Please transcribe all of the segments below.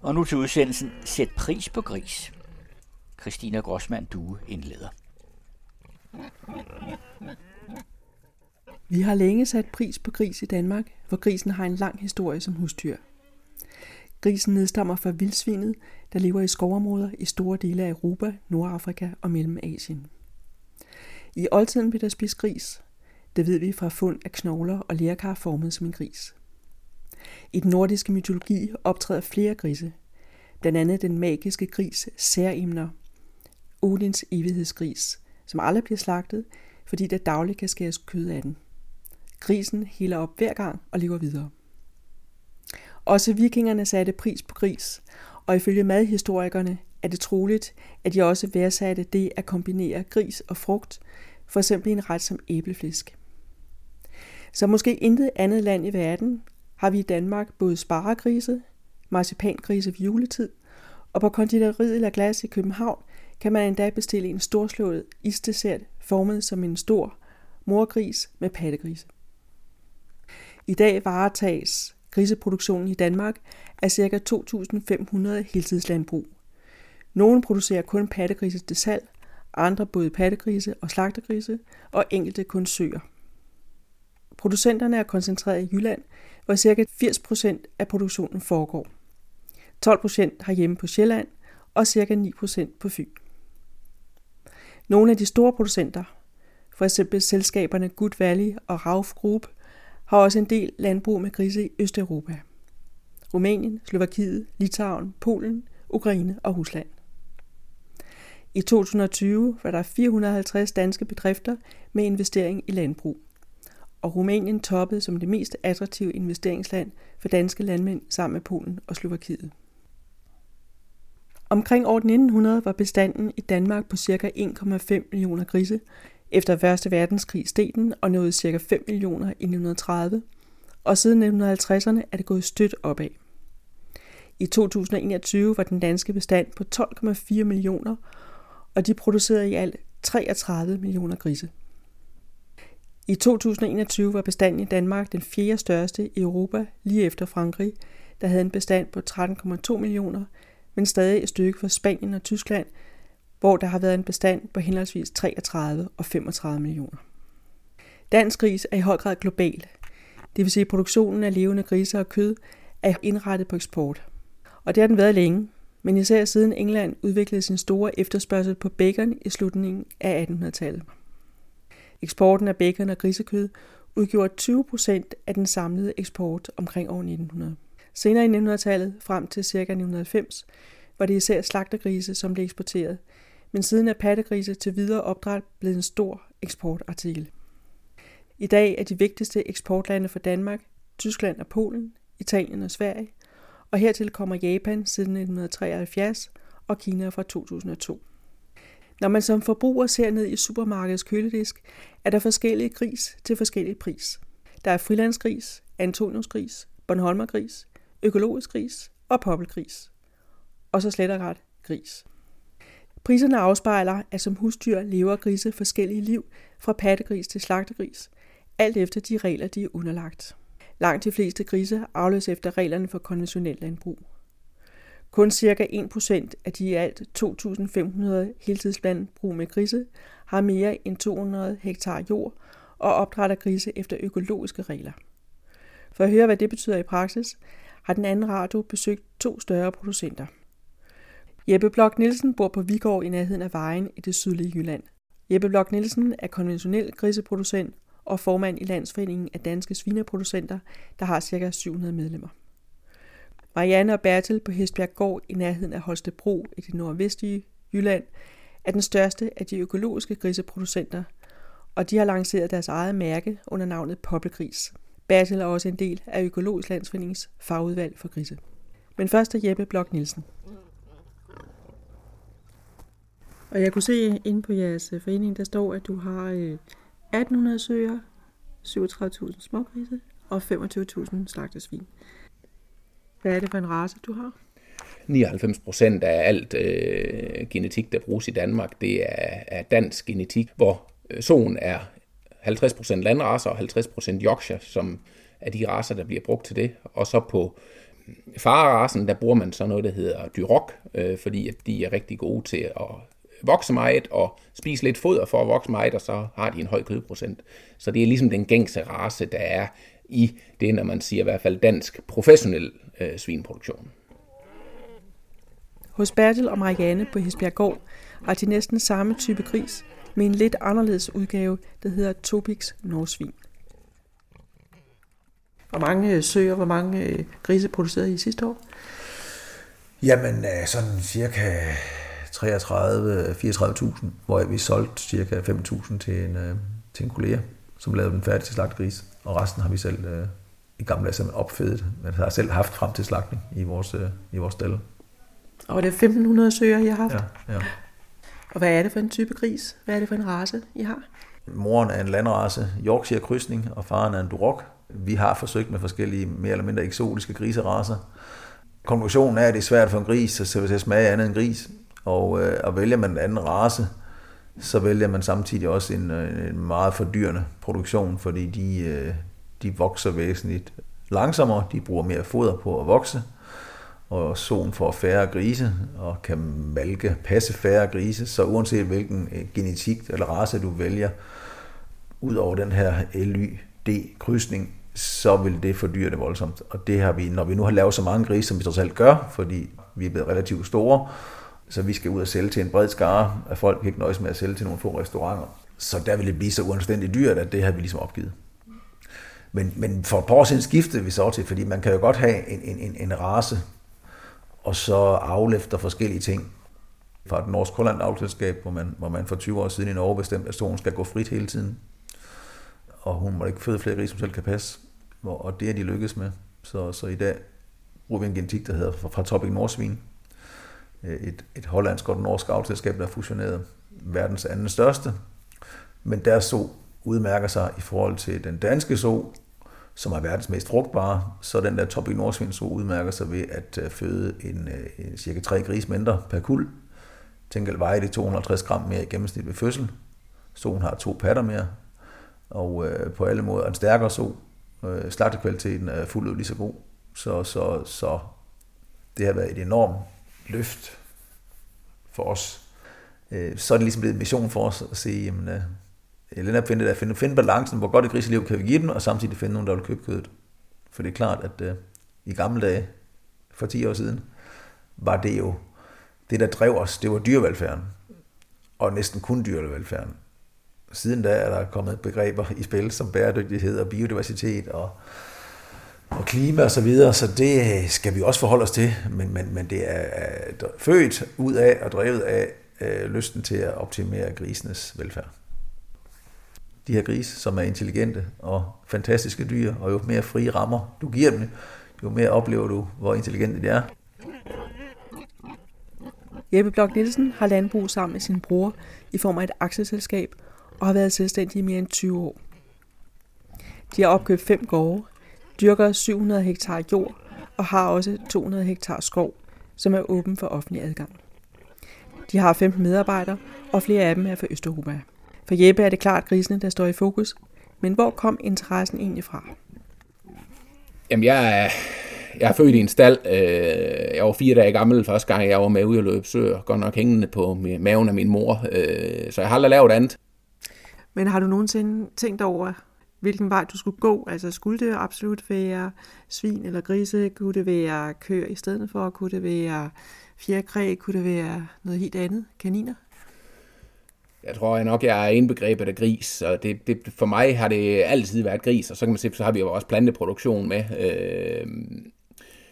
Og nu til udsendelsen Sæt pris på gris. Christina Grossmann Due indleder. Vi har længe sat pris på gris i Danmark, hvor grisen har en lang historie som husdyr. Grisen nedstammer fra vildsvinet, der lever i skovområder i store dele af Europa, Nordafrika og Mellemasien. I oldtiden blev der spist gris. Det ved vi fra fund af knogler og lærkar formet som en gris. I den nordiske mytologi optræder flere grise, blandt andet den magiske gris Særimner, Odins evighedsgris, som aldrig bliver slagtet, fordi der dagligt kan skæres kød af den. Grisen heler op hver gang og lever videre. Også vikingerne satte pris på gris, og ifølge madhistorikerne er det troligt, at de også værdsatte det at kombinere gris og frugt, for eksempel en ret som æbleflisk. Så måske intet andet land i verden har vi i Danmark både sparegrise, marcipangrise ved juletid, og på konditoriet La Glace i København kan man endda bestille en storslået isdessert formet som en stor morgris med pattegrise. I dag varetages griseproduktionen i Danmark af ca. 2.500 heltidslandbrug. Nogle producerer kun pattegrise til salg, andre både pattegrise og slagtegrise, og enkelte kun søer. Producenterne er koncentreret i Jylland, hvor ca. 80% af produktionen foregår. 12% har hjemme på Sjælland og ca. 9% på Fyn. Nogle af de store producenter, for eksempel selskaberne Good Valley og Rauf Group, har også en del landbrug med grise i Østeuropa. Rumænien, Slovakiet, Litauen, Polen, Ukraine og Rusland. I 2020 var der 450 danske bedrifter med investering i landbrug. Og Rumænien toppede som det mest attraktive investeringsland for danske landmænd sammen med Polen og Slovakiet. Omkring år 1900 var bestanden i Danmark på ca. 1,5 millioner grise. Efter 1. verdenskrig steg den og nåede ca. 5 millioner i 1930, og siden 1950'erne er det gået stødt opad. I 2021 var den danske bestand på 12,4 millioner, og de producerede i alt 33 millioner grise. I 2021 var bestanden i Danmark den fjerde største i Europa, lige efter Frankrig, der havde en bestand på 13,2 millioner, men stadig et stykke for Spanien og Tyskland, hvor der har været en bestand på henholdsvis 33 og 35 millioner. Dansk gris er i høj grad global. Det vil sige, at produktionen af levende griser og kød er indrettet på eksport. Og det har den været længe, men især siden England udviklede sin store efterspørgsel på bacon i slutningen af 1800-tallet. Eksporten af bacon og grisekød udgjorde 20 procent af den samlede eksport omkring år 1900. Senere i 1900-tallet, frem til ca. 1990, var det især slagtergrise, som blev eksporteret, men siden er pattegrise til videre opdræt blevet en stor eksportartikel. I dag er de vigtigste eksportlande for Danmark Tyskland og Polen, Italien og Sverige, og hertil kommer Japan siden 1973 og Kina fra 2002. Når man som forbruger ser ned i supermarkedets køledisk, er der forskellige gris til forskellig pris. Der er frilandsgris, Antoniusgris, Bornholmergris, økologisk gris og poppelgris. Og så slet og ret gris. Priserne afspejler, at som husdyr lever grise forskellige liv, fra pattegris til slagtegris, alt efter de regler, de er underlagt. Langt de fleste grise afløses efter reglerne for konventionel landbrug. Kun ca. 1% af de i alt 2.500 heltidslandbrug med grise har mere end 200 hektar jord og opdrætter grise efter økologiske regler. For at høre, hvad det betyder i praksis, har den anden radio besøgt to større producenter. Jeppe Blok Nielsen bor på Vigård i nærheden af vejen i det sydlige Jylland. Jeppe Blok Nielsen er konventionel griseproducent og formand i Landsforeningen af Danske Svineproducenter, der har ca. 700 medlemmer. Marianne og Bertel på Hesbjerg Gård i nærheden af Holstebro i det nordvestlige Jylland er den største af de økologiske griseproducenter, og de har lanceret deres eget mærke under navnet Poppelgris. Bertel er også en del af Økologisk Landsforenings fagudvalg for grise. Men først er Jeppe Blok Nielsen. Og jeg kunne se inde på jeres øh, forening, der står, at du har 1800 søger, 37.000 smågrise og 25.000 slagtesvin. Hvad er det for en race, du har? 99 procent af alt øh, genetik, der bruges i Danmark, det er, er dansk genetik, hvor zonen soen er 50 procent landracer og 50 procent Yorkshire, som er de racer, der bliver brugt til det. Og så på mm, farerasen, der bruger man så noget, der hedder Duroc, øh, fordi at de er rigtig gode til at vokse meget og spise lidt foder for at vokse meget, og så har de en høj kødprocent. Så det er ligesom den gængse race, der er i det, når man siger i hvert fald dansk professionel øh, svinproduktion. Hos Bertil og Marianne på Hisbjerggård har de næsten samme type gris, med en lidt anderledes udgave, der hedder Topix Norsvin. Hvor mange øh, søer, hvor mange øh, grise producerede I sidste år? Jamen, øh, sådan cirka 33-34.000, hvor vi solgte cirka 5.000 til en, til en kollega, som lavede den færdig til slagtgris, og resten har vi selv i gamle dage simpelthen opfedet, men har selv haft frem til slagtning i vores, i vores stald. Og det er 1.500 søer, I har haft? Ja, ja. Og hvad er det for en type gris? Hvad er det for en race, I har? Moren er en landrace, Yorkshire krydsning, og faren er en Duroc. Vi har forsøgt med forskellige mere eller mindre eksotiske griseracer. Konklusionen er, at det er svært for en gris at smage andet end gris. Og, øh, og vælger man en anden race, så vælger man samtidig også en, en meget fordyrende produktion, fordi de, øh, de vokser væsentligt langsommere, de bruger mere foder på at vokse, og soen får færre grise, og kan malke, passe færre grise, så uanset hvilken øh, genetik eller race du vælger, ud over den her LYD-krydsning, så vil det fordyre det voldsomt. Og det har vi, når vi nu har lavet så mange grise, som vi trods alt gør, fordi vi er blevet relativt store, så vi skal ud og sælge til en bred skare, at folk ikke nøjes med at sælge til nogle få restauranter. Så der vil det blive så uanstændigt dyrt, at det har vi ligesom opgivet. Men, men for et par år siden skiftede vi så til, fordi man kan jo godt have en, en, en, en race, og så aflefter forskellige ting fra et norsk Holland avlselskab, hvor man, hvor man for 20 år siden i Norge bestemte, at solen skal gå frit hele tiden. Og hun må ikke føde flere grise, som selv kan passe. Og det er de lykkedes med. Så, så i dag bruger vi en genetik, der hedder fra, fra Topic Norsvin. Øh, et, et hollandsk og norsk avlselskab, der er fusioneret verdens anden største. Men deres så udmærker sig i forhold til den danske so, som er verdens mest frugtbare, så den der Topic so udmærker sig ved at øh, føde en, øh, en cirka 3 gris mindre per kul. Tænk veje det 250 gram mere i gennemsnit ved fødsel. Soen har to patter mere, og øh, på alle måder en stærkere so. Øh, slagtekvaliteten er fuldt ud lige så god. Så, så, så det har været et enormt løft for os. Øh, så er det ligesom blevet en mission for os at se, jamen, øh, eller netop finde, der, finde, finde balancen, hvor godt et griseliv kan vi give dem, og samtidig finde nogen, der vil købe kødet. For det er klart, at øh, i gamle dage, for 10 år siden, var det jo, det der drev os, det var dyrevelfærden. Og næsten kun dyrevelfærden. Siden da er der kommet begreber i spil som bæredygtighed og biodiversitet og, og klima og så videre, så det skal vi også forholde os til, men, men, men det er født ud af og drevet af øh, lysten til at optimere grisenes velfærd de her grise, som er intelligente og fantastiske dyr, og jo mere frie rammer du giver dem, jo mere oplever du, hvor intelligente de er. Jeppe Blok Nielsen har landbrug sammen med sin bror i form af et aktieselskab og har været selvstændig i mere end 20 år. De har opkøbt fem gårde, dyrker 700 hektar jord og har også 200 hektar skov, som er åben for offentlig adgang. De har 15 medarbejdere, og flere af dem er fra Østeuropa. For Jeppe er det klart grisene, der står i fokus. Men hvor kom interessen egentlig fra? Jamen, jeg er, jeg er født i en stald. Øh, jeg var fire dage gammel første gang, jeg var med ude og løbe søer. Godt nok hængende på maven af min mor. Øh, så jeg har aldrig lavet andet. Men har du nogensinde tænkt over, hvilken vej du skulle gå? Altså skulle det absolut være svin eller grise? Kunne det være køer i stedet for? Kunne det være fjerkræ? Kunne det være noget helt andet? Kaniner? Jeg tror jeg nok, jeg er indbegrebet af gris, og det, det, for mig har det altid været gris, og så kan man se, så har vi jo også planteproduktion med. Øh,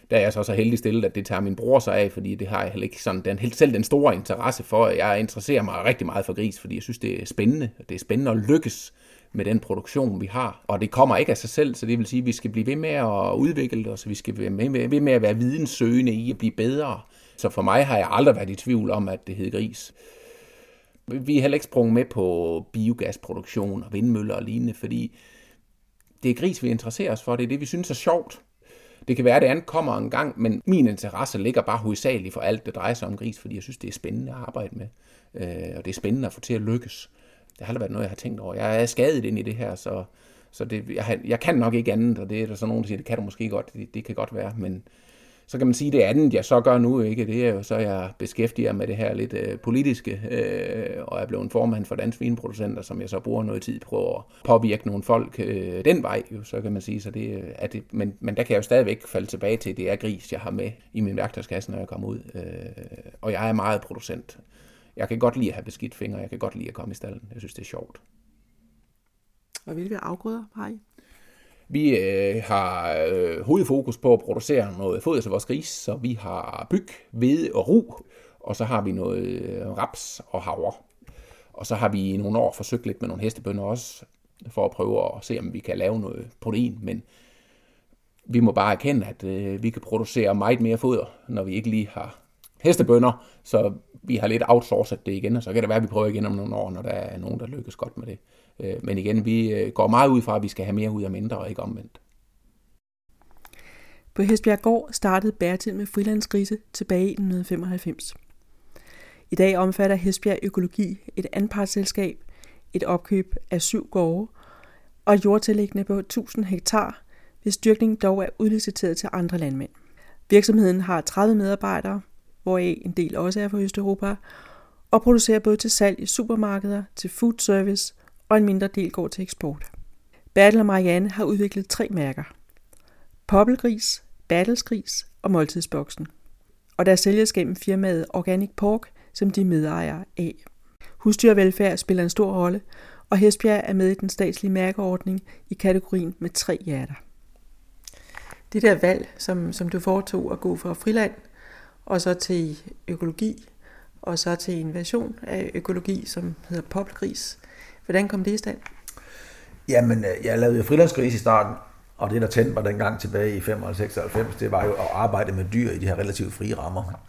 der er jeg så så heldig stillet, at det tager min bror sig af, fordi det har jeg heller ikke sådan, den, helt selv den store interesse for. Jeg interesserer mig rigtig meget for gris, fordi jeg synes, det er spændende. og Det er spændende at lykkes med den produktion, vi har. Og det kommer ikke af sig selv, så det vil sige, at vi skal blive ved med at udvikle det, og så vi skal blive ved med at være videnssøgende i at blive bedre. Så for mig har jeg aldrig været i tvivl om, at det hed gris. Vi er heller ikke sprunget med på biogasproduktion og vindmøller og lignende, fordi det er gris, vi interesserer os for. Det er det, vi synes er sjovt. Det kan være, at det andet kommer en gang, men min interesse ligger bare hovedsageligt for alt, det drejer sig om gris, fordi jeg synes, det er spændende at arbejde med. Øh, og det er spændende at få til at lykkes. Det har aldrig været noget, jeg har tænkt over. Jeg er skadet ind i det her, så, så det, jeg, jeg kan nok ikke andet, og det er der så nogen, der siger, det kan du måske godt, det, det kan godt være, men så kan man sige, det andet, jeg så gør nu, ikke, det er jo så, jeg beskæftiger med det her lidt øh, politiske, øh, og er blevet formand for danske vinproducenter, som jeg så bruger noget tid på at påvirke nogle folk øh, den vej, jo, så kan man sige. Så det, øh, er det, men, men der kan jeg jo stadigvæk falde tilbage til, det er gris, jeg har med i min værktøjskasse, når jeg kommer ud. Øh, og jeg er meget producent. Jeg kan godt lide at have beskidt fingre, jeg kan godt lide at komme i stallen. Jeg synes, det er sjovt. Og hvilke afgrøder har I? Vi øh, har øh, hovedfokus på at producere noget foder til vores gris, så vi har byg, hvede og ru, og så har vi noget øh, raps og havre. Og så har vi i nogle år forsøgt lidt med nogle hestebønder også, for at prøve at se, om vi kan lave noget protein, men vi må bare erkende, at øh, vi kan producere meget mere foder, når vi ikke lige har hestebønder, så vi har lidt outsourcet det igen, og så kan det være, at vi prøver igen om nogle år, når der er nogen, der lykkes godt med det. Øh, men igen, vi øh, går meget ud fra, at vi skal have mere ud af mindre, og ikke omvendt. På Hesbjerg Gård startede Bertil med frilandsgrise tilbage i 1995. I dag omfatter Hesbjerg Økologi et anpartsselskab, et opkøb af syv gårde og et jordtillæggende på 1000 hektar, hvis dyrkning dog er udliciteret til andre landmænd. Virksomheden har 30 medarbejdere, hvoraf en del også er fra Østeuropa, og producerer både til salg i supermarkeder, til food service og en mindre del går til eksport. Bertel og Marianne har udviklet tre mærker. Poppelgris, Bertelsgris og Måltidsboksen. Og der sælges gennem firmaet Organic Pork, som de medejer af. Husdyrvelfærd spiller en stor rolle, og Hesbjerg er med i den statslige mærkeordning i kategorien med tre hjerter. Det der valg, som, som du foretog at gå fra friland og så til økologi, og så til en version af økologi, som hedder Poppelgris, Hvordan kom det i stand? Jamen, øh, jeg lavede frilandsgris i starten, og det, der tændte mig dengang tilbage i 95 det var jo at arbejde med dyr i de her relativt frie rammer.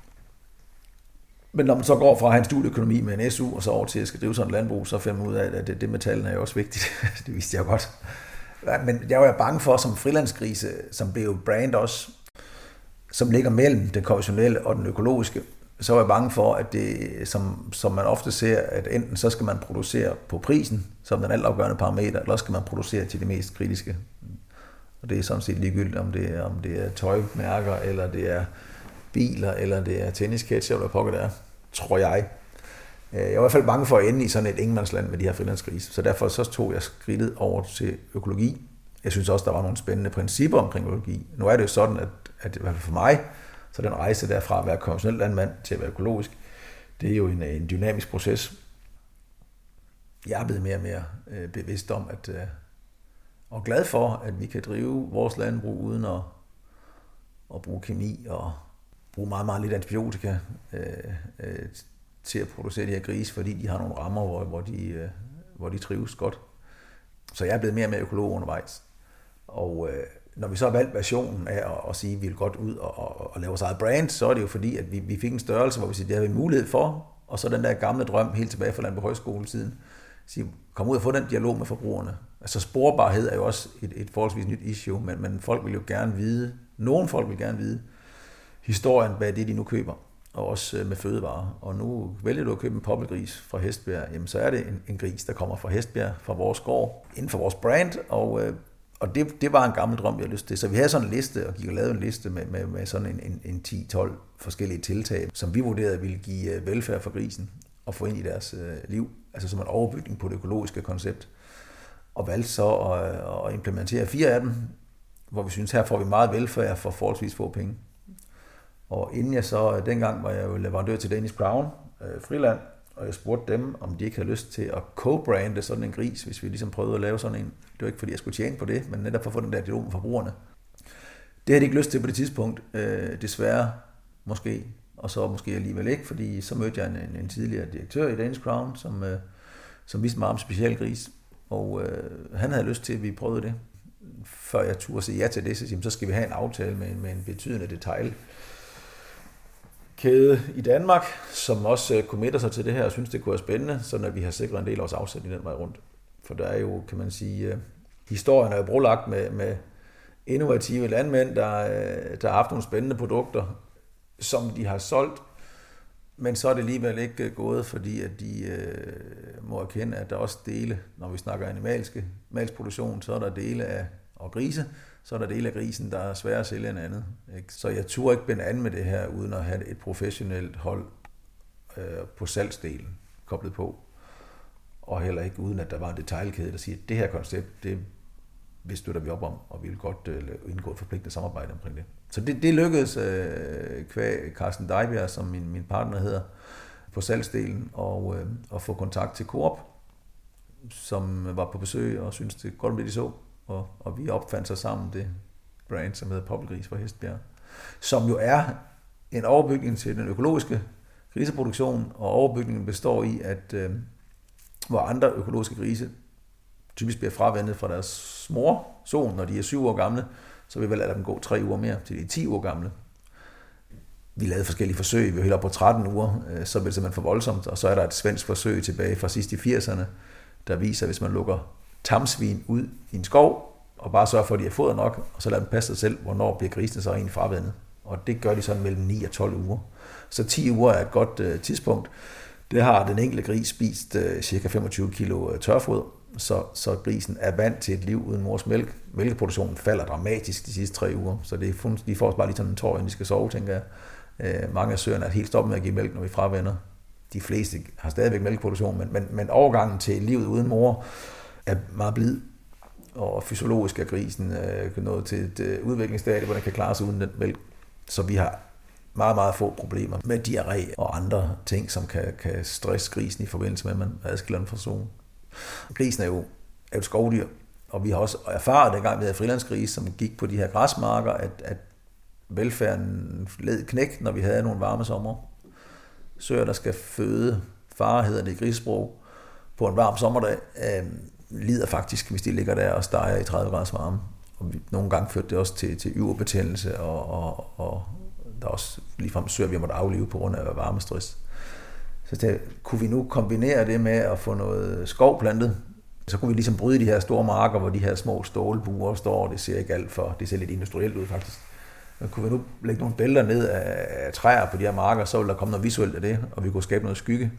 Men når man så går fra at have en studieøkonomi med en SU, og så over til at skal drive sådan et landbrug, så finder man ud af, at det, det med tallene er jo også vigtigt. det vidste jeg godt. Men jeg var jo bange for, som frilandsgrise, som blev brand også, som ligger mellem den konventionelle og den økologiske, så var jeg bange for, at det, som, som man ofte ser, at enten så skal man producere på prisen, som den altafgørende parameter, eller også skal man producere til det mest kritiske. Og det er sådan set ligegyldigt, om det er, om det er tøjmærker, eller det er biler, eller det er tennisketcher, eller hvad pokker det er, tror jeg. Øh, jeg var i hvert fald bange for at ende i sådan et ingenmandsland med de her frilandsgrise, så derfor så tog jeg skridtet over til økologi. Jeg synes også, der var nogle spændende principper omkring økologi. Nu er det jo sådan, at, at i hvert fald for mig, så den rejse derfra at være konventionel landmand til at være økologisk, det er jo en, en dynamisk proces. Jeg er blevet mere og mere øh, bevidst om, at, øh, og glad for, at vi kan drive vores landbrug uden at, at bruge kemi og bruge meget, meget lidt antibiotika øh, øh, til at producere de her grise, fordi de har nogle rammer, hvor, hvor, de, øh, hvor de trives godt. Så jeg er blevet mere og mere økolog undervejs. Og, øh, når vi så har valgt versionen af at, at sige, at vi vil godt ud og, og, og lave vores eget brand, så er det jo fordi, at vi, vi fik en størrelse, hvor vi siger, det har vi mulighed for, og så den der gamle drøm helt tilbage fra Landbrug Højskole-tiden, sige, kom ud og få den dialog med forbrugerne. Altså sporbarhed er jo også et, et forholdsvis nyt issue, men, men folk vil jo gerne vide, nogle folk vil gerne vide historien bag det, de nu køber, og også øh, med fødevarer. Og nu vælger du at købe en poppelgris fra Hestbjerg, jamen så er det en, en gris, der kommer fra Hestbjerg, fra vores gård, inden for vores brand, og øh, og det, det var en gammel drøm, jeg havde lyst til. Så vi havde sådan en liste, og gik og lavede en liste med, med, med sådan en, en, en 10-12 forskellige tiltag, som vi vurderede ville give øh, velfærd for grisen og få ind i deres øh, liv, altså som en overbygning på det økologiske koncept. Og valgte så at, øh, at implementere fire af dem, hvor vi synes, her får vi meget velfærd for forholdsvis få penge. Og inden jeg så, øh, dengang var jeg jo leverandør til Danish Crown, øh, Friland, og jeg spurgte dem, om de ikke havde lyst til at co-brande sådan en gris, hvis vi ligesom prøvede at lave sådan en. Det var ikke, fordi jeg skulle tjene på det, men netop for at få den der dialog med forbrugerne. Det havde de ikke lyst til på det tidspunkt, øh, desværre måske, og så måske alligevel ikke, fordi så mødte jeg en, en tidligere direktør i Danish Crown, som, øh, som viste mig om specialgris, og øh, han havde lyst til, at vi prøvede det. Før jeg turde sige ja til det, så, jamen, så skal vi have en aftale med, med en betydende detalj kæde i Danmark, som også øh, committer sig til det her og synes, det kunne være spændende, så at vi har sikret en del af vores afsætning den vej rundt. For der er jo, kan man sige, øh, historien er jo brolagt med, med innovative landmænd, der, øh, der har haft nogle spændende produkter, som de har solgt, men så er det alligevel ikke gået, fordi at de øh, må erkende, at der også dele, når vi snakker animalske, animalsk produktion, så er der dele af og grise, så er der dele af grisen, der er sværere at sælge end andet. Ikke? Så jeg turde ikke binde an med det her, uden at have et professionelt hold øh, på salgsdelen koblet på. Og heller ikke uden, at der var en detaljkæde, der siger, at det her koncept, det, vi støtter vi op om, og vi vil godt øh, indgå et forpligtende samarbejde omkring det. Så det, det lykkedes øh, kvæg Carsten Deibjerg, som min, min partner hedder, på salgsdelen, og, øh, og få kontakt til Coop, som var på besøg og syntes, det godt det de så. Og, og vi opfandt så sammen det brand, som hedder Poppelgris fra Hestbjerg, som jo er en overbygning til den økologiske griseproduktion, og overbygningen består i, at øh, hvor andre økologiske grise typisk bliver fravendet fra deres mor, son, når de er syv år gamle, så vil vi lade dem gå tre uger mere, til de er 10 år gamle. Vi lavede forskellige forsøg, vi var helt op på 13 uger, øh, så blev det simpelthen for voldsomt, og så er der et svensk forsøg tilbage fra sidst i 80'erne, der viser, at hvis man lukker tamsvin ud i en skov, og bare sørge for, at de har fået nok, og så lader dem passe sig selv, hvornår bliver grisene så egentlig fravendet. Og det gør de sådan mellem 9 og 12 uger. Så 10 uger er et godt øh, tidspunkt. Det har den enkelte gris spist øh, cirka 25 kg tørfoder, så, så grisen er vant til et liv uden mors mælk. Mælkeproduktionen falder dramatisk de sidste tre uger, så det er fund, de får bare lige sådan en tår, inden de skal sove, tænker jeg. Øh, mange af søerne er helt stoppet med at give mælk, når vi fravender. De fleste har stadigvæk mælkeproduktion, men, men, men overgangen til livet uden mor er meget blid, og fysiologisk er grisen øh, nået til et øh, udviklingsstadie, hvor den kan klare sig uden den mælk. Så vi har meget, meget få problemer med diarré og andre ting, som kan, kan stresse grisen i forbindelse med, at man adskiller den fra solen. Grisen er jo, er jo et skovdyr, og vi har også erfaret, dengang vi havde frilandsgris, som gik på de her græsmarker, at, at velfærden led knæk, når vi havde nogle varme sommer. Søer, der skal føde, far hedder det i grisesprog, på en varm sommerdag, øh, lider faktisk, hvis de ligger der og steger i 30 graders varme. Og vi, nogle gange førte det også til, til yverbetændelse, og, og, og der er også ligefrem søger, vi måtte aflive på grund af varmestress. Så det, kunne vi nu kombinere det med at få noget skov plantet, så kunne vi ligesom bryde de her store marker, hvor de her små stålbuer står, det ser ikke alt for, det ser lidt industrielt ud faktisk. Men kunne vi nu lægge nogle bælter ned af træer på de her marker, så ville der komme noget visuelt af det, og vi kunne skabe noget skygge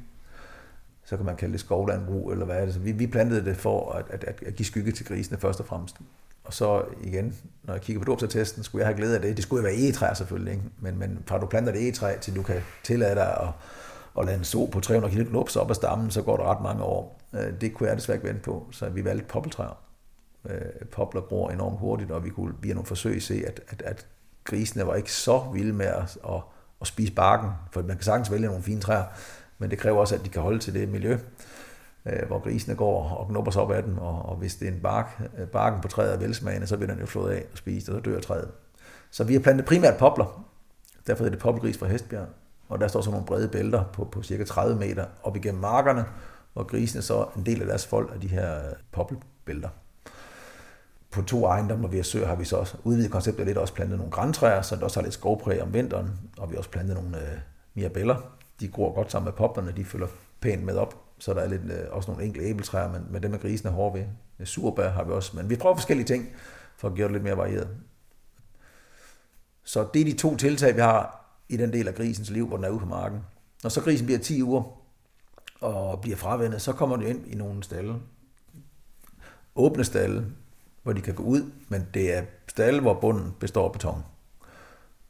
så kan man kalde det skovlandbrug, eller hvad er det. Så vi, vi plantede det for at, at, at give skygge til grisene først og fremmest. Og så igen, når jeg kigger på dåbsatesten, skulle jeg have glæde af det. Det skulle jo være egetræ selvfølgelig, ikke? Men, men fra du planter det egetræ, til du kan tillade dig at, at lade en så på 300 kg lups op af stammen, så går det ret mange år. Øh, det kunne jeg desværre ikke vente på, så vi valgte poppeltræer. Øh, popler gror enormt hurtigt, og vi kunne via nogle forsøg se, at, at, at grisene var ikke så vilde med at, at, at spise barken, for man kan sagtens vælge nogle fine træer, men det kræver også, at de kan holde til det miljø, øh, hvor grisene går og knupper sig op af dem, og, og hvis det er en bark, øh, barken på træet er velsmagende, så vil den jo flået af og spise, og så dør træet. Så vi har plantet primært popler, derfor er det poppelgris fra Hestbjerg, og der står så nogle brede bælter på, på cirka 30 meter op igennem markerne, hvor grisene så en del af deres folk af de her øh, poppelbælter. På to ejendomme, hvor vi har sø, har vi så også udvidet konceptet lidt, også plantet nogle græntræer, så der også har lidt skovpræg om vinteren, og vi har også plantet nogle øh, mirabeller, de gror godt sammen med poplerne, de følger pænt med op. Så der er lidt, øh, også nogle enkelte æbletræer, men, men dem er grisen hårde ved. Surbær har vi også, men vi prøver forskellige ting for at gøre det lidt mere varieret. Så det er de to tiltag, vi har i den del af grisens liv, hvor den er ude på marken. Når så grisen bliver 10 uger og bliver fravendet, så kommer den ind i nogle stalle. Åbne stalle, hvor de kan gå ud, men det er stalle, hvor bunden består af beton.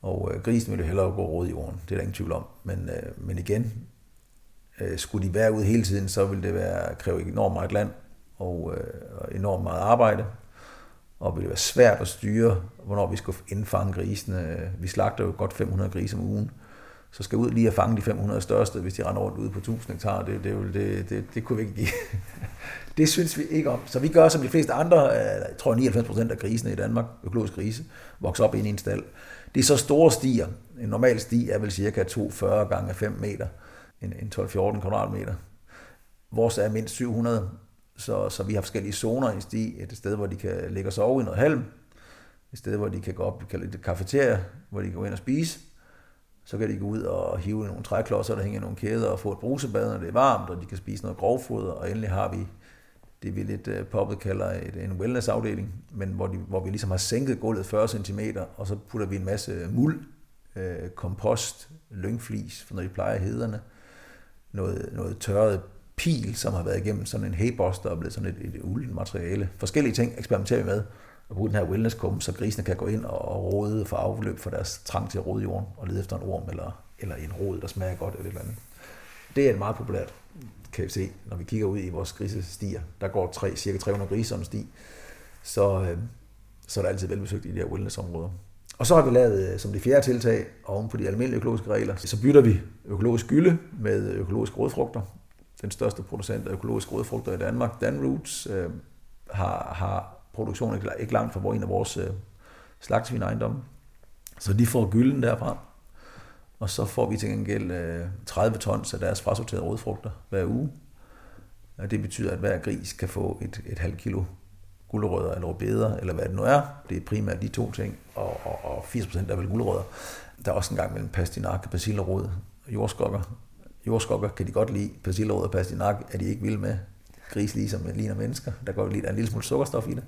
Og øh, grisen vil hellere gå råd i jorden, det er der ingen tvivl om. Men, øh, men igen, øh, skulle de være ude hele tiden, så ville det være, kræve enormt meget land og, øh, og enormt meget arbejde. Og ville det være svært at styre, hvornår vi skulle indfange grisene. Vi slagter jo godt 500 grise om ugen. Så skal ud lige at fange de 500 største, hvis de render rundt ude på 1000 hektar. Det, det, det, det, det kunne vi ikke give. det synes vi ikke om. Så vi gør som de fleste andre, jeg tror 99 procent af grisene i Danmark, økologisk grise, vokser op ind i en stald. Det er så store stier. En normal sti er vel cirka 240 gange 5 meter. En, en 12-14 kvadratmeter. Vores er mindst 700, så, så vi har forskellige zoner i sti. Et sted, hvor de kan ligge og sove i noget halm. Et sted, hvor de kan gå op, vi kalder det kafeteria, hvor de kan gå ind og spise. Så kan de gå ud og hive nogle træklodser, der hænger nogle kæder, og få et brusebad, når det er varmt, og de kan spise noget grovfoder. Og endelig har vi det, vi lidt uh, poppet kalder et, en wellness-afdeling, men hvor, de, hvor vi ligesom har sænket gulvet 40 cm, og så putter vi en masse muld, uh, kompost, lyngflis, for når de plejer hederne, noget, noget tørret pil, som har været igennem sådan en haybuster og blevet sådan et, et ulden materiale. Forskellige ting eksperimenterer vi med, at bruge den her wellness så grisene kan gå ind og rode for afløb for deres trang til at rode jorden og lede efter en orm eller, eller en rod, der smager godt eller et eller andet. Det er et meget populært, kan vi se, når vi kigger ud i vores grisestier. Der går tre, cirka 300 grise om sti, så, øh, så er det altid velbesøgt i de her wellnessområder. Og så har vi lavet øh, som det fjerde tiltag, oven på de almindelige økologiske regler, så bytter vi økologisk gylde med økologiske rådfrugter. Den største producent af økologiske rådfrugter i Danmark, Danroots, øh, har, har produktion ikke langt fra en af vores øh, slagtsvinejendomme. Så de får gylden derfra. Og så får vi til gengæld øh, 30 tons af deres frasorterede rødfrugter hver uge. Og det betyder, at hver gris kan få et, et halvt kilo gulerødder eller rødbeder, eller hvad det nu er. Det er primært de to ting, og, og, og 80% er vel gulerødder. Der er også en gang mellem pastinak, persillerod og jordskokker. Jordskokker kan de godt lide, persillerod og pastinak er de ikke vilde med. Gris ligesom ligner mennesker, der går lige der er en lille smule sukkerstof i det.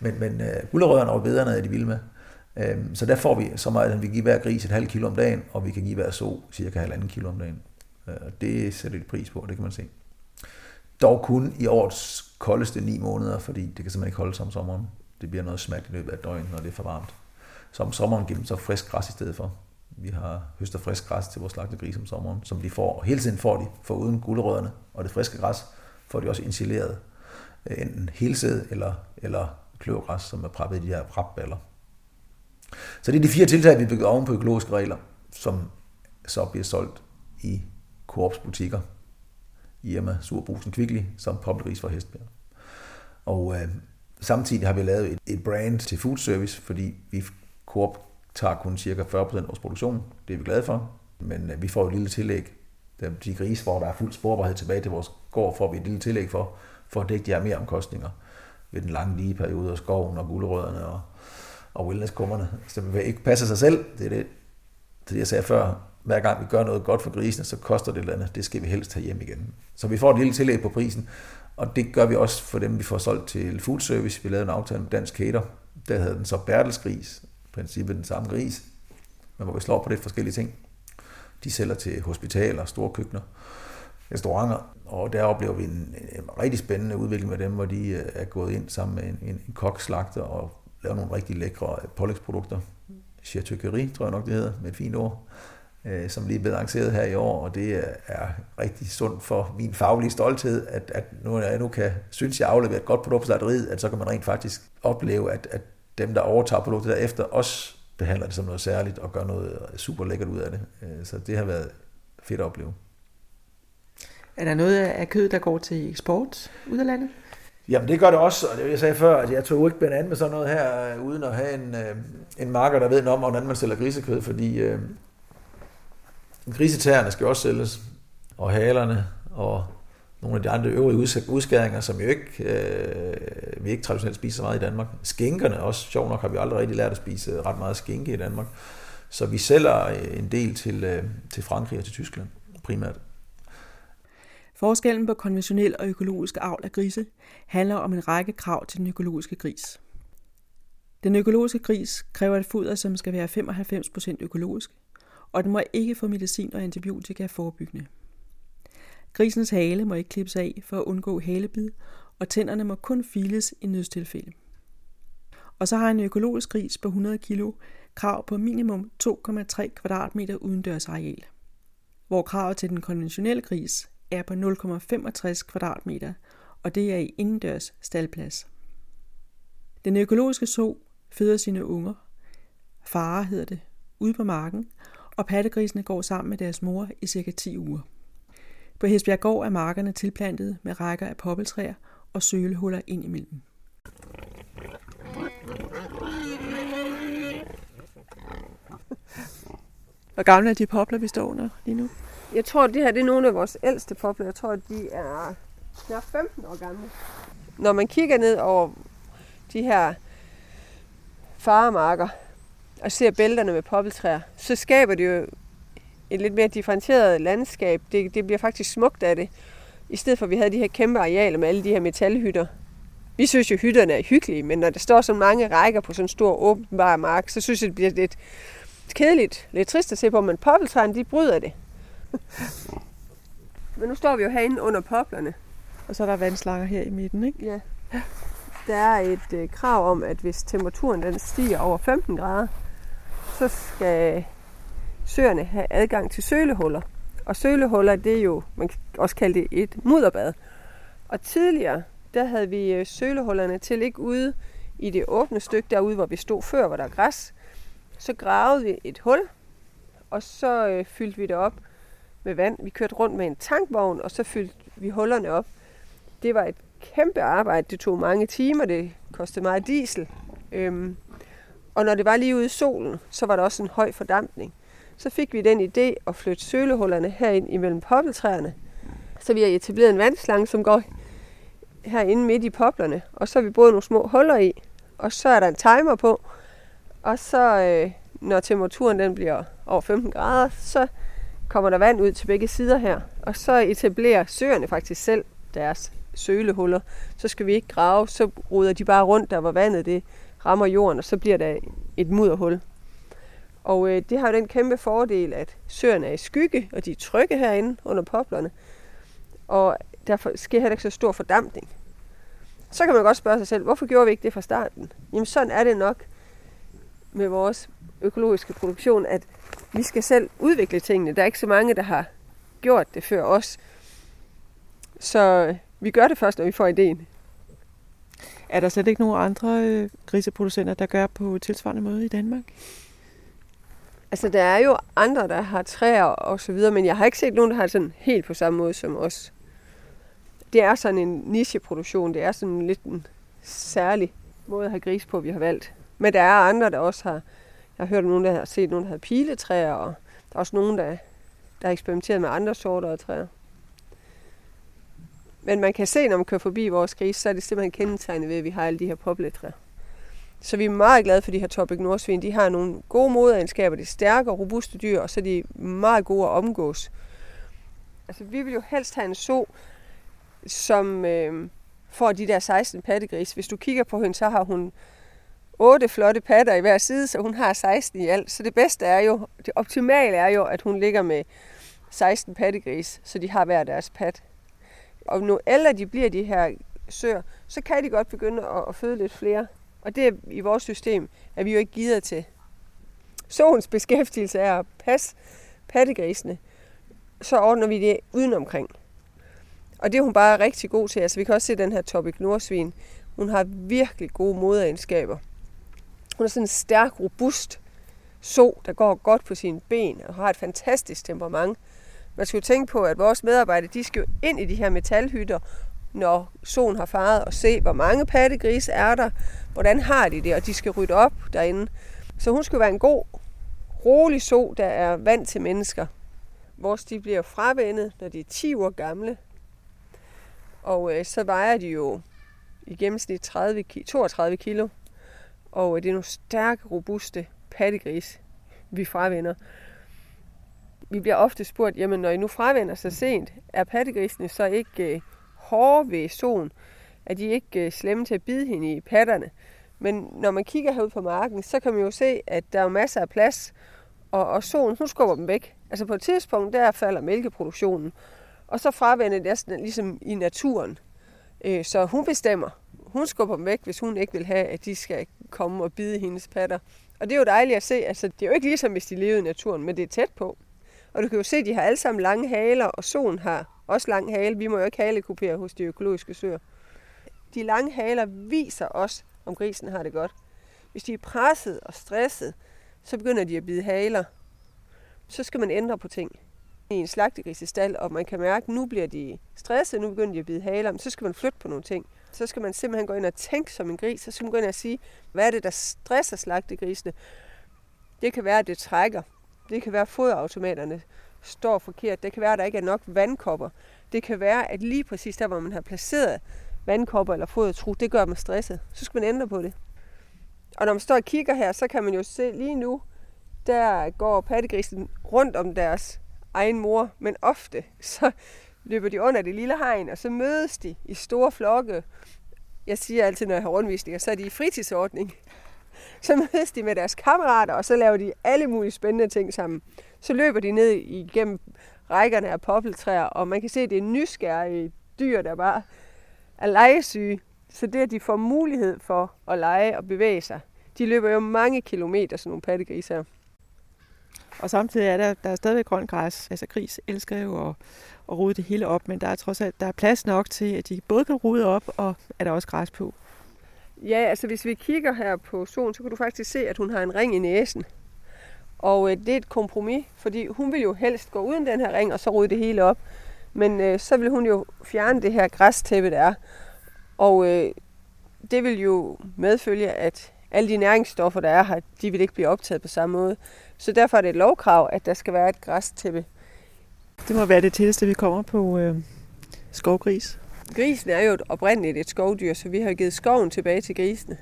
Men, men uh, gulerødderne og rødbederne er de vilde med. Øhm, så der får vi så meget, at vi giver hver gris et halvt kilo om dagen, og vi kan give hver så cirka halvanden kilo om dagen. Øh, det sætter de pris på, det kan man se. Dog kun i årets koldeste ni måneder, fordi det kan simpelthen ikke holde sig om sommeren. Det bliver noget smat i løbet af døgnet, når det er for varmt. Så om sommeren giver dem så frisk græs i stedet for. Vi har høster frisk græs til vores slagte gris om sommeren, som de får. Og hele tiden får de, for uden gulerødderne og det friske græs, får de også insuleret øh, enten helsæd eller, eller kløvergræs, som er preppet i de her prapballer. Så det er de fire tiltag, vi bygger oven på økologiske regler, som så bliver solgt i Coops butikker Irma Surbrusen Kvickly som Poppelris for Hestbjerg. Og øh, samtidig har vi lavet et, et brand til food service, fordi vi Coop tager kun cirka 40% af vores produktion. Det er vi glade for. Men øh, vi får et lille tillæg. De grise, hvor der er fuld sporbarhed tilbage til vores gård, får vi et lille tillæg for, for at dække de her mere omkostninger ved den lange lige periode af skoven og gulerødderne og, og wellnesskummerne. Så det ikke passer sig selv. Det er det, det jeg sagde før hver gang vi gør noget godt for grisene, så koster det et eller andet. Det skal vi helst have hjem igen. Så vi får et lille tillæg på prisen, og det gør vi også for dem, vi får solgt til food service. Vi lavede en aftale med Dansk Cater. Der havde den så Bertelsgris, i princippet den samme gris, men hvor vi slår på lidt forskellige ting. De sælger til hospitaler, store køkkener, restauranter, og der oplever vi en, en rigtig spændende udvikling med dem, hvor de øh, er gået ind sammen med en, en, en kokslagter og lavet nogle rigtig lækre øh, pålægsprodukter. Chateauquerie, tror jeg nok det hedder, med et fint ord øh, som lige er blevet lanceret her i år, og det er rigtig sundt for min faglige stolthed, at, at nu, jeg nu kan, synes jeg aflevere et godt produkt på slagteriet, at så kan man rent faktisk opleve, at, at dem, der overtager produktet derefter, også behandler det som noget særligt og gør noget super lækkert ud af det. Øh, så det har været fedt at opleve. Er der noget af kød, der går til eksport ud af landet? Jamen det gør det også, og det jeg sagde før, at jeg tog ikke blandt andet med sådan noget her, øh, uden at have en, øh, en marker, der ved noget om, hvordan man sælger grisekød, fordi øh, Grisetæerne skal også sælges, og halerne, og nogle af de andre øvrige udskæringer, som jo ikke, øh, vi ikke traditionelt spiser så meget i Danmark. Skinkerne også, sjov nok har vi aldrig rigtig lært at spise ret meget skinke i Danmark. Så vi sælger en del til, øh, til Frankrig og til Tyskland primært. Forskellen på konventionel og økologisk avl af grise handler om en række krav til den økologiske gris. Den økologiske gris kræver et foder, som skal være 95% økologisk, og den må ikke få medicin og antibiotika forebyggende. Grisens hale må ikke klippes af for at undgå halebid, og tænderne må kun files i nødstilfælde. Og så har en økologisk gris på 100 kg krav på minimum 2,3 kvadratmeter udendørsareal, hvor kravet til den konventionelle gris er på 0,65 kvadratmeter, og det er i indendørs staldplads. Den økologiske so føder sine unger, fare hedder det, ude på marken, og pattegrisene går sammen med deres mor i cirka 10 uger. På Hesbjerggård er markerne tilplantet med rækker af poppeltræer og sølehuller ind imellem. Hvor gamle er de popler, vi står under lige nu? Jeg tror, det her det er nogle af vores ældste popler. Jeg tror, de er knap 15 år gamle. Når man kigger ned over de her faremarker, og ser bælterne med poppeltræer, så skaber det jo et lidt mere differentieret landskab. Det, det bliver faktisk smukt af det. I stedet for, at vi havde de her kæmpe arealer med alle de her metalhytter. Vi synes jo, hytterne er hyggelige, men når der står så mange rækker på sådan en stor åbenbar mark, så synes jeg, det bliver lidt kedeligt, lidt trist at se på, men poppeltræerne, de bryder det. men nu står vi jo herinde under poplerne. Og så er der vandslanger her i midten, ikke? Ja. der er et øh, krav om, at hvis temperaturen den stiger over 15 grader, så skal søerne have adgang til sølehuller. Og sølehuller, det er jo, man kan også kalde det et mudderbad. Og tidligere, der havde vi øh, sølehullerne til ikke ude i det åbne stykke derude, hvor vi stod før, hvor der er græs. Så gravede vi et hul, og så øh, fyldte vi det op med vand. Vi kørte rundt med en tankvogn, og så fyldte vi hullerne op. Det var et kæmpe arbejde. Det tog mange timer. Det kostede meget diesel. Øhm, og når det var lige ude i solen, så var der også en høj fordampning. Så fik vi den idé at flytte sølehullerne herind imellem poppeltræerne. Så vi har etableret en vandslange, som går herinde midt i poplerne. Og så har vi boet nogle små huller i, og så er der en timer på. Og så, øh, når temperaturen den bliver over 15 grader, så kommer der vand ud til begge sider her. Og så etablerer søerne faktisk selv deres sølehuller. Så skal vi ikke grave, så ruder de bare rundt der, hvor vandet det rammer jorden, og så bliver der et mudderhul. Og øh, det har jo den kæmpe fordel, at søerne er i skygge, og de er trygge herinde under poplerne. Og derfor sker heller ikke så stor fordampning. Så kan man godt spørge sig selv, hvorfor gjorde vi ikke det fra starten? Jamen sådan er det nok med vores økologiske produktion, at vi skal selv udvikle tingene. Der er ikke så mange, der har gjort det før os. Så vi gør det først, når vi får ideen. Er der slet ikke nogen andre øh, griseproducenter, der gør på tilsvarende måde i Danmark? Altså, der er jo andre, der har træer og så videre, men jeg har ikke set nogen, der har sådan helt på samme måde som os. Det er sådan en nicheproduktion. Det er sådan lidt en særlig måde at have gris på, vi har valgt. Men der er andre, der også har... Jeg har hørt nogen, der har set nogen, der har piletræer, og der er også nogen, der, der har eksperimenteret med andre sorter af træer. Men man kan se, når man kører forbi vores gris, så er det simpelthen kendetegnet ved, at vi har alle de her popletræer. Så vi er meget glade for de her Topic Nordsvin. De har nogle gode moderegenskaber, De er stærke og robuste dyr, og så er de meget gode at omgås. Altså, vi vil jo helst have en so, som øh, får de der 16 pattegris. Hvis du kigger på hende, så har hun otte flotte patter i hver side, så hun har 16 i alt. Så det bedste er jo, det optimale er jo, at hun ligger med 16 pattegris, så de har hver deres pat. Og nu ældre de bliver, de her sør, så kan de godt begynde at, at føde lidt flere. Og det er i vores system, at vi jo ikke gider til. Såens beskæftigelse er at passe pattegrisene. Så ordner vi det udenomkring. Og det er hun bare rigtig god til. Altså, vi kan også se den her Topic Nordsvin. Hun har virkelig gode moderegenskaber. Hun er sådan en stærk, robust so, der går godt på sine ben og har et fantastisk temperament. Man skal jo tænke på, at vores medarbejdere, de skal jo ind i de her metalhytter, når solen har faret, og se, hvor mange pattegrise er der, hvordan har de det, og de skal rydde op derinde. Så hun skal være en god, rolig so, der er vant til mennesker. Vores de bliver fravendet, når de er 10 år gamle. Og øh, så vejer de jo i gennemsnit 30, 32 kilo. Og øh, det er nogle stærke, robuste pattegris, vi fravender. Vi bliver ofte spurgt, jamen når I nu fravender så sent, er pattegrisene så ikke øh, hårde ved solen? Er de ikke øh, slemme til at bide hende i patterne? Men når man kigger herud på marken, så kan man jo se, at der er masser af plads, og, og solen, hun skubber dem væk. Altså på et tidspunkt, der falder mælkeproduktionen, og så fravender det næsten ligesom i naturen. Øh, så hun bestemmer. Hun skubber dem væk, hvis hun ikke vil have, at de skal komme og bide hendes patter. Og det er jo dejligt at se. Altså, det er jo ikke ligesom, hvis de levede i naturen, men det er tæt på. Og du kan jo se, at de har alle sammen lange haler, og solen har også lang hale. Vi må jo ikke halekupere hos de økologiske søer. De lange haler viser os, om grisen har det godt. Hvis de er presset og stresset, så begynder de at bide haler. Så skal man ændre på ting i en slagtegrisestal, og man kan mærke, at nu bliver de stresset, nu begynder de at bide haler, så skal man flytte på nogle ting. Så skal man simpelthen gå ind og tænke som en gris, så skal man gå ind og sige, hvad er det, der stresser slagtegrisene? Det kan være, at det trækker. Det kan være, at foderautomaterne står forkert. Det kan være, at der ikke er nok vandkopper. Det kan være, at lige præcis der, hvor man har placeret vandkopper eller fodertru, det gør dem stresset. Så skal man ændre på det. Og når man står og kigger her, så kan man jo se lige nu, der går pattegrisen rundt om deres egen mor, men ofte så løber de under det lille hegn, og så mødes de i store flokke. Jeg siger altid, når jeg har rundvisninger, så er de i fritidsordning. Så mødes de med deres kammerater, og så laver de alle mulige spændende ting sammen. Så løber de ned igennem rækkerne af poppeltræer, og man kan se, at det er nysgerrige dyr, der bare er legesyge. Så det, at de får mulighed for at lege og bevæge sig, de løber jo mange kilometer, sådan nogle pattegriser. her. Og samtidig er der, der er stadigvæk grønt græs. Altså gris elsker jo at, at rode det hele op, men der er trods alt der er plads nok til, at de både kan rode op, og er der også græs på. Ja, altså hvis vi kigger her på solen, så kan du faktisk se, at hun har en ring i næsen. Og øh, det er et kompromis, fordi hun vil jo helst gå uden den her ring, og så rode det hele op. Men øh, så vil hun jo fjerne det her græstæppe, der er. Og øh, det vil jo medfølge, at alle de næringsstoffer, der er her, de vil ikke blive optaget på samme måde. Så derfor er det et lovkrav, at der skal være et græstæppe. Det må være det tætteste, vi kommer på øh, skovgris. Grisen er jo oprindeligt et skovdyr, så vi har givet skoven tilbage til grisene.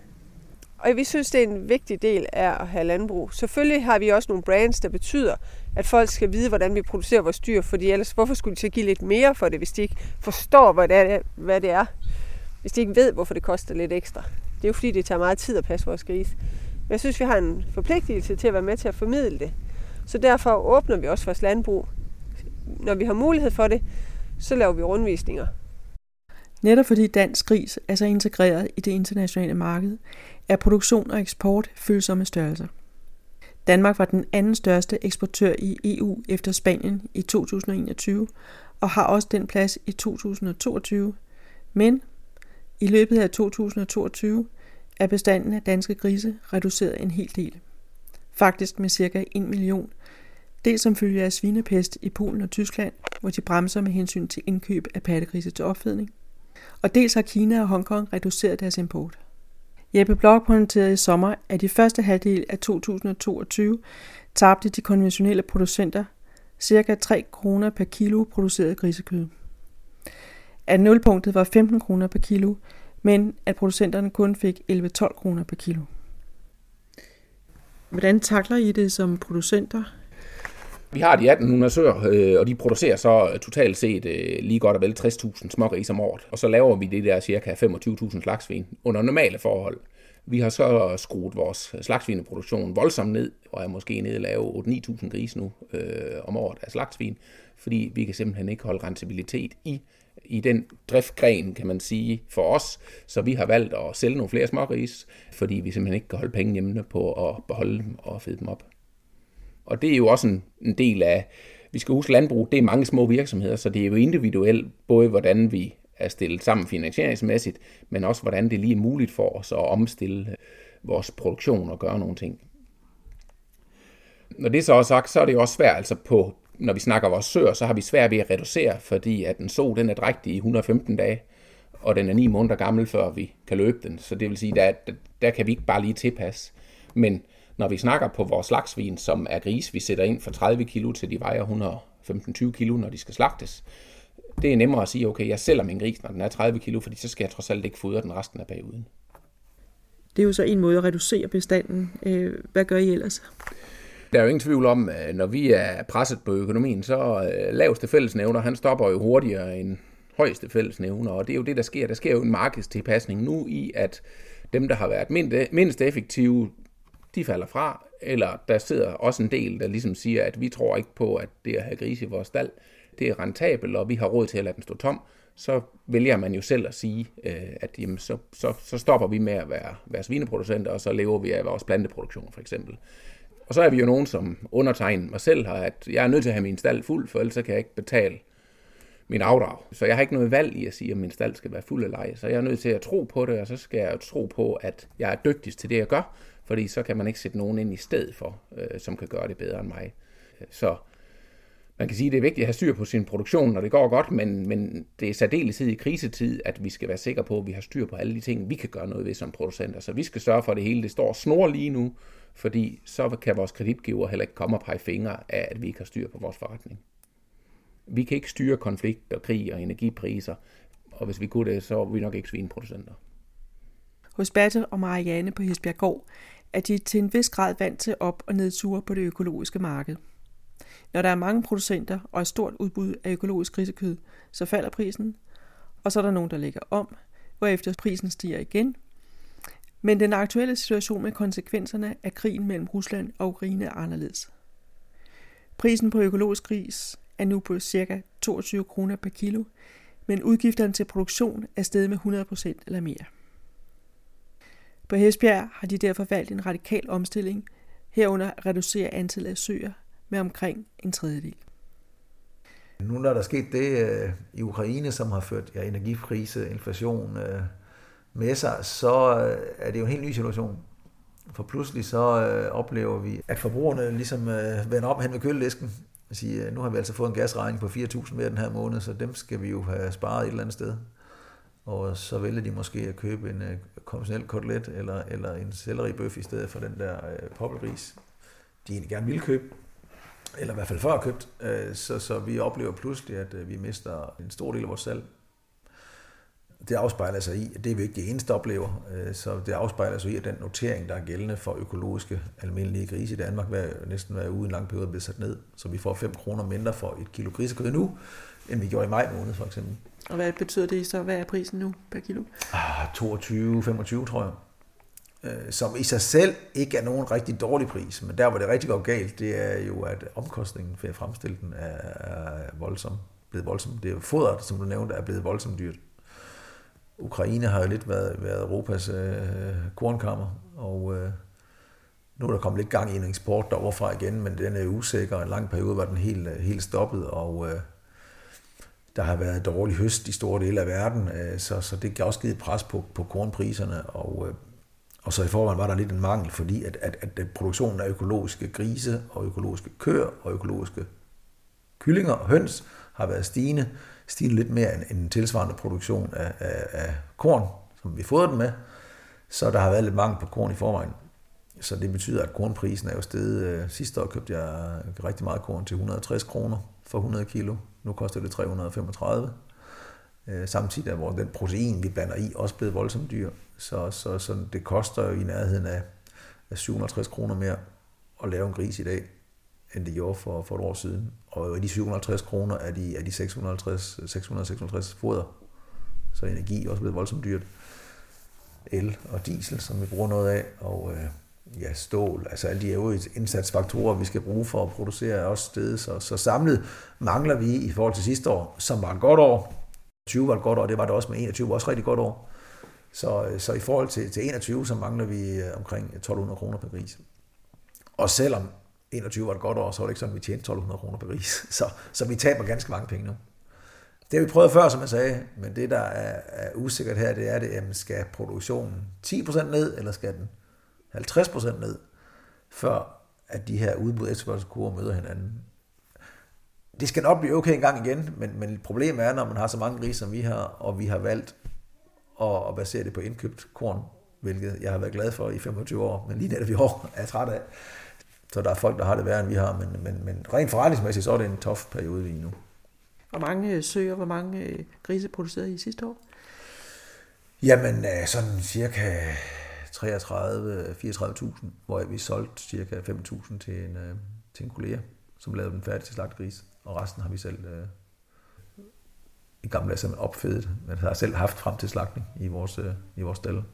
Og vi synes, det er en vigtig del af at have landbrug. Selvfølgelig har vi også nogle brands, der betyder, at folk skal vide, hvordan vi producerer vores dyr, fordi ellers hvorfor skulle de så give lidt mere for det, hvis de ikke forstår, hvad det er, hvad det er hvis de ikke ved, hvorfor det koster lidt ekstra. Det er jo fordi, det tager meget tid at passe vores grise. Men jeg synes, vi har en forpligtelse til at være med til at formidle det. Så derfor åbner vi også vores landbrug. Når vi har mulighed for det, så laver vi rundvisninger. Netop fordi dansk gris er så integreret i det internationale marked, er produktion og eksport følsomme størrelser. Danmark var den anden største eksportør i EU efter Spanien i 2021 og har også den plads i 2022. Men i løbet af 2022 er bestanden af danske grise reduceret en hel del. Faktisk med cirka 1 million. Dels som følge af svinepest i Polen og Tyskland, hvor de bremser med hensyn til indkøb af pattegrise til opfedning. Og dels har Kina og Hongkong reduceret deres import. Jeppe Blok pointerede i sommer, at i første halvdel af 2022 tabte de konventionelle producenter ca. 3 kroner per kilo produceret grisekød. At nulpunktet var 15 kroner per kilo, men at producenterne kun fik 11-12 kroner per kilo. Hvordan takler I det som producenter? Vi har de 1800 søer, øh, og de producerer så totalt set øh, lige godt og vel 60.000 smågris om året. Og så laver vi det der cirka 25.000 slagsvin under normale forhold. Vi har så skruet vores slagsvineproduktion voldsomt ned, og er måske nede at lave 8-9.000 grise nu øh, om året af slagsvin, fordi vi kan simpelthen ikke holde rentabilitet i i den driftgren, kan man sige, for os. Så vi har valgt at sælge nogle flere smågris, fordi vi simpelthen ikke kan holde penge hjemme på at beholde dem og fede dem op. Og det er jo også en, en del af, vi skal huske landbrug, det er mange små virksomheder, så det er jo individuelt, både hvordan vi er stillet sammen finansieringsmæssigt, men også hvordan det lige er muligt for os at omstille vores produktion og gøre nogle ting. Når det så er sagt, så er det jo også svært altså på når vi snakker vores søer, så har vi svært ved at reducere, fordi at en so den er drægtig i 115 dage, og den er 9 måneder gammel, før vi kan løbe den. Så det vil sige, der, der kan vi ikke bare lige tilpasse. Men når vi snakker på vores slagsvin, som er gris, vi sætter ind fra 30 kilo til de vejer 115-20 kilo, når de skal slagtes, det er nemmere at sige, okay, jeg sælger min gris, når den er 30 kilo, fordi så skal jeg trods alt ikke fodre den resten af perioden. Det er jo så en måde at reducere bestanden. Øh, hvad gør I ellers? Der er jo ingen tvivl om, øh, når vi er presset på økonomien, så øh, laveste fællesnævner, han stopper jo hurtigere end højeste fællesnævner, og det er jo det, der sker. Der sker jo en markedstilpasning nu i, at dem, der har været mindst effektive, de falder fra, eller der sidder også en del, der ligesom siger, at vi tror ikke på, at det at have grise i vores stald, det er rentabelt, og vi har råd til at lade den stå tom, så vælger man jo selv at sige, øh, at jamen, så, så, så stopper vi med at være, være svineproducenter, og så lever vi af vores planteproduktion for eksempel. Og så er vi jo nogen, som undertegner mig selv har, at jeg er nødt til at have min stald fuld, for ellers kan jeg ikke betale min afdrag. Så jeg har ikke noget valg i at sige, at min stald skal være fuld eller ej. Så jeg er nødt til at tro på det, og så skal jeg tro på, at jeg er dygtigst til det, jeg gør, fordi så kan man ikke sætte nogen ind i stedet for, øh, som kan gøre det bedre end mig. Så man kan sige, at det er vigtigt at have styr på sin produktion, når det går godt, men, men det er særdeles i krisetid, at vi skal være sikre på, at vi har styr på alle de ting, vi kan gøre noget ved som producenter. Så altså, vi skal sørge for, at det hele det står snor lige nu, fordi så kan vores kreditgiver heller ikke komme og pege fingre af, at vi ikke har styr på vores forretning. Vi kan ikke styre konflikt og krig og energipriser, og hvis vi kunne det, så er vi nok ikke svineproducenter. Hos Batte og Marianne på Hesbjerggård er de til en vis grad vant til op- og nedture på det økologiske marked. Når der er mange producenter og et stort udbud af økologisk grisekød, så falder prisen, og så er der nogen, der lægger om, hvorefter prisen stiger igen, men den aktuelle situation med konsekvenserne af krigen mellem Rusland og Ukraine er anderledes. Prisen på økologisk gris er nu på ca. 22 kroner per kilo, men udgifterne til produktion er steget med 100% eller mere. På Hesbjerg har de derfor valgt en radikal omstilling, herunder at reducere antallet af søer med omkring en tredjedel. Nu når der er sket det øh, i Ukraine, som har ført ja, energikrise, inflation øh, med sig, så øh, er det jo en helt ny situation. For pludselig så øh, oplever vi, at forbrugerne ligesom øh, vender op hen ved køledisken og siger, øh, nu har vi altså fået en gasregning på 4.000 mere den her måned, så dem skal vi jo have sparet et eller andet sted. Og så vælger de måske at købe en konventionel kotelet eller, eller en selleribøf i stedet for den der poppelris, de egentlig gerne vil købe eller i hvert fald før købt, øh, så, så vi oplever pludselig, at øh, vi mister en stor del af vores salg. Det afspejler sig i, at det er vi ikke det eneste oplever, øh, så det afspejler sig i, at den notering, der er gældende for økologiske almindelige grise i Danmark, hver, næsten hver uge en lang periode bliver sat ned, så vi får 5 kroner mindre for et kilo grisekød nu, end vi gjorde i maj måned for eksempel. Og hvad betyder det så? Hvad er prisen nu per kilo? Ah, 22-25 tror jeg øh, som i sig selv ikke er nogen rigtig dårlig pris, men der hvor det rigtig går galt, det er jo, at omkostningen for at fremstille den er voldsom, blevet voldsom. Det er jo fodret, som du nævnte, er blevet voldsomt dyrt. Ukraine har jo lidt været, været Europas øh, kornkammer, og øh, nu er der kommet lidt gang i en eksport deroverfra igen, men den er usikker, en lang periode var den helt, øh, helt stoppet, og øh, der har været dårlig høst i store dele af verden, øh, så, så det kan også givet pres på, på kornpriserne, og øh, og så i forvejen var der lidt en mangel, fordi at, at, at produktionen af økologiske grise og økologiske køer og økologiske kyllinger og høns har været stigende, stigende lidt mere end en tilsvarende produktion af, af, af korn, som vi fodrer den med. Så der har været lidt mangel på korn i forvejen. Så det betyder, at kornprisen er jo steget. Øh, sidste år købte jeg rigtig meget korn til 160 kroner for 100 kilo. Nu koster det 335. Øh, samtidig er hvor den protein, vi blander i, også blevet voldsomt dyr. Så, så, så det koster jo i nærheden af, af 750 kroner mere at lave en gris i dag, end det gjorde for, for et år siden. Og i de 750 kroner er de, er de 650, 656 foder. Så energi er også blevet voldsomt dyrt. El og diesel, som vi bruger noget af, og øh, ja, stål, altså alle de øvrige indsatsfaktorer, vi skal bruge for at producere, er også stedet. Så, så samlet mangler vi i forhold til sidste år, som var et godt år, 20 var et godt år, det var det også med 21 var også et rigtig godt år. Så, øh, så i forhold til, til 21, så mangler vi øh, omkring 1200 kroner per gris. Og selvom 21 var et godt år, så var det ikke sådan, at vi tjente 1200 kroner per gris. Så, så vi taber ganske mange penge nu. Det har vi prøvet før, som jeg sagde, men det, der er, er usikkert her, det er, det, jamen, skal produktionen 10% ned, eller skal den 50% ned, før at de her udbud efterspørgselskurver møder hinanden det skal nok blive okay en gang igen, men, men problemet er, når man har så mange grise, som vi har, og vi har valgt at, at basere det på indkøbt korn, hvilket jeg har været glad for i 25 år, men lige netop i år er jeg træt af. Så der er folk, der har det værre, end vi har, men, men, men rent forretningsmæssigt, så er det en tof periode lige nu. Hvor mange øh, søer, hvor mange øh, grise producerede I sidste år? Jamen, øh, sådan cirka 33-34.000, hvor vi solgte cirka 5.000 til en, til en kollega, som lavede den færdig til slagtegris og resten har vi selv øh, i gamle dage opfedet, men har selv haft frem til slagtning i vores, øh, i vores stelle.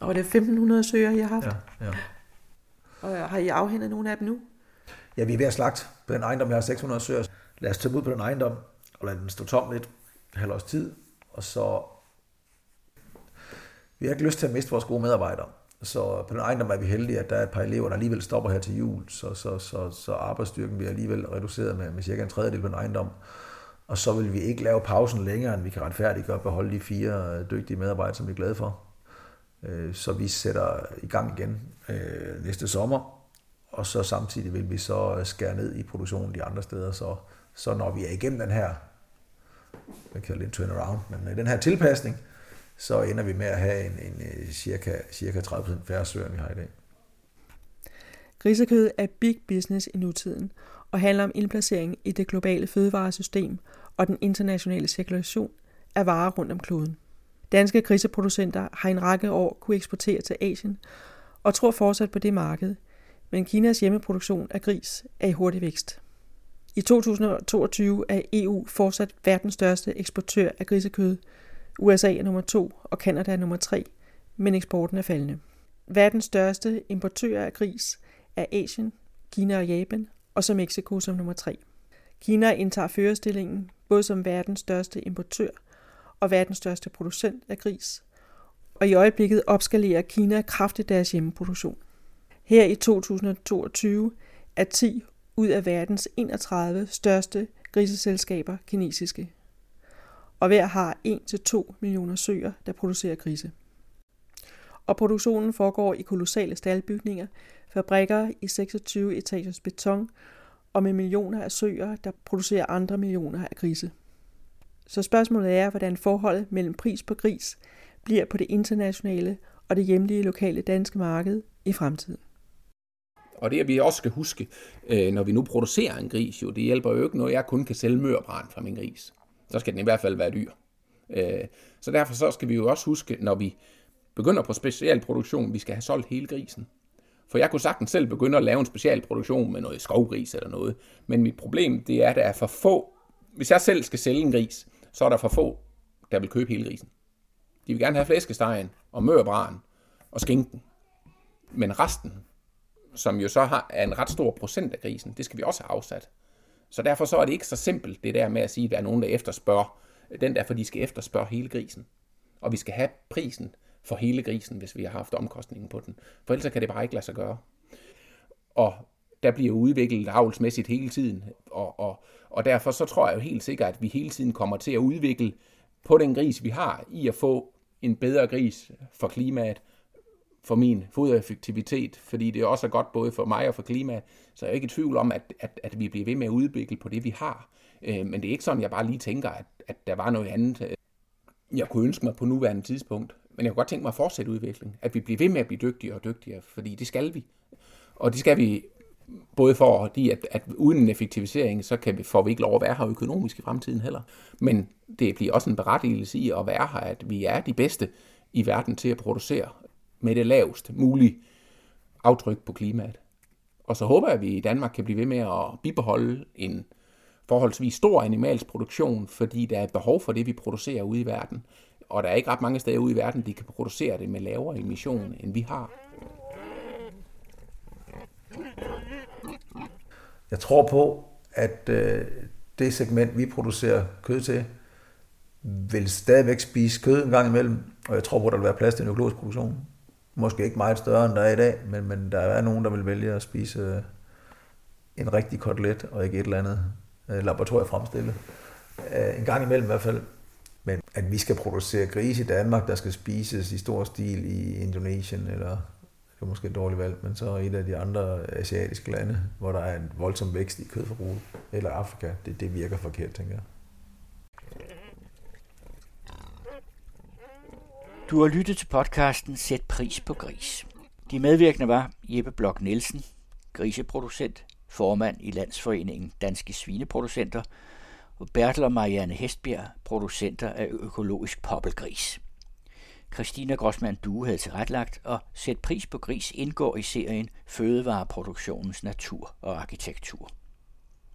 Og det er 1500 søger, I har haft? Ja, ja. Og har I afhændet nogle af dem nu? Ja, vi er ved at slagte på den ejendom. Jeg har 600 søger. Lad os tage ud på den ejendom og lade den stå tom lidt halv års tid. Og så... Vi har ikke lyst til at miste vores gode medarbejdere. Så på den ejendom er vi heldige, at der er et par elever, der alligevel stopper her til jul, så, så, så, så arbejdsstyrken bliver alligevel reduceret med, med cirka en tredjedel på en ejendom. Og så vil vi ikke lave pausen længere, end vi kan retfærdiggøre at beholde de fire øh, dygtige medarbejdere, som vi er glade for. Øh, så vi sætter i gang igen øh, næste sommer, og så samtidig vil vi så skære ned i produktionen de andre steder, så, så når vi er igennem den her, jeg kalder det en turnaround, men den her tilpasning, så ender vi med at have en, en øh, cirka, cirka 30% færre søer, end vi har i dag. Grisekød er big business i nutiden og handler om indplacering i det globale fødevaresystem og den internationale cirkulation af varer rundt om kloden. Danske griseproducenter har en række år kunne eksportere til Asien og tror fortsat på det marked, men Kinas hjemmeproduktion af gris er i hurtig vækst. I 2022 er EU fortsat verdens største eksportør af grisekød USA er nummer to, og Kanada er nummer tre, men eksporten er faldende. Verdens største importører af gris er Asien, Kina og Japan, og så Mexico som nummer tre. Kina indtager førerstillingen både som verdens største importør og verdens største producent af gris, og i øjeblikket opskalerer Kina kraftigt deres hjemmeproduktion. Her i 2022 er 10 ud af verdens 31 største griseselskaber kinesiske. Og hver har 1-2 millioner søer, der producerer grise. Og produktionen foregår i kolossale staldbygninger, fabrikker i 26 etagers beton og med millioner af søer, der producerer andre millioner af grise. Så spørgsmålet er, hvordan forholdet mellem pris på gris bliver på det internationale og det hjemlige lokale danske marked i fremtiden. Og det, vi også skal huske, øh, når vi nu producerer en gris, jo, det hjælper jo ikke, noget, jeg kun kan sælge mørbrand fra min gris. Så skal den i hvert fald være dyr. Øh, så derfor så skal vi jo også huske, når vi begynder på specialproduktion, vi skal have solgt hele grisen. For jeg kunne sagtens selv begynde at lave en specialproduktion med noget skovgris eller noget. Men mit problem, det er, at der er for få. Hvis jeg selv skal sælge en gris, så er der for få, der vil købe hele grisen. De vil gerne have flæskestegen og mørbraren og skinken. Men resten, som jo så har, er en ret stor procent af grisen, det skal vi også have afsat. Så derfor så er det ikke så simpelt, det der med at sige, at der er nogen, der efterspørger. Den der, for de skal efterspørge hele grisen. Og vi skal have prisen for hele grisen, hvis vi har haft omkostningen på den. For ellers kan det bare ikke lade sig gøre. Og der bliver udviklet avlsmæssigt hele tiden, og, og, og derfor så tror jeg jo helt sikkert, at vi hele tiden kommer til at udvikle på den gris, vi har, i at få en bedre gris for klimaet, for min fodereffektivitet, fordi det også er godt både for mig og for klimaet, så jeg er ikke i tvivl om, at, at, at vi bliver ved med at udvikle på det, vi har. Øh, men det er ikke sådan, jeg bare lige tænker, at, at der var noget andet, øh, jeg kunne ønske mig på nuværende tidspunkt. Men jeg kunne godt tænke mig at fortsætte udviklingen, at vi bliver ved med at blive dygtigere og dygtigere, fordi det skal vi. Og det skal vi både for, fordi at, at uden en effektivisering, så kan vi, får vi ikke lov at være her økonomisk i fremtiden heller. Men det bliver også en berettigelse i at være her, at vi er de bedste i verden til at producere med det lavest mulige aftryk på klimaet. Og så håber jeg, at vi i Danmark kan blive ved med at bibeholde en forholdsvis stor animalsk produktion, fordi der er behov for det, vi producerer ude i verden. Og der er ikke ret mange steder ude i verden, de kan producere det med lavere emission, end vi har. Jeg tror på, at øh, det segment, vi producerer kød til, vil stadigvæk spise kød en gang imellem, og jeg tror på, at der vil være plads til en økologisk produktion. Måske ikke meget større, end der er i dag, men, men der er nogen, der vil vælge at spise øh, en rigtig kotelet, og ikke et eller andet øh, laboratoriefremstillet. Øh, en gang imellem i hvert fald. Men at vi skal producere grise i Danmark, der skal spises i stor stil i Indonesien, eller det er måske et dårligt valg, men så et af de andre asiatiske lande, hvor der er en voldsom vækst i kødforbruget, eller Afrika, det, det virker forkert, tænker jeg. Du har lyttet til podcasten Sæt pris på gris. De medvirkende var Jeppe Blok Nielsen, griseproducent, formand i Landsforeningen Danske Svineproducenter, og Bertel og Marianne Hestbjerg, producenter af økologisk poppelgris. Christina Grossmann Due havde tilretlagt, og Sæt pris på gris indgår i serien Fødevareproduktionens natur og arkitektur.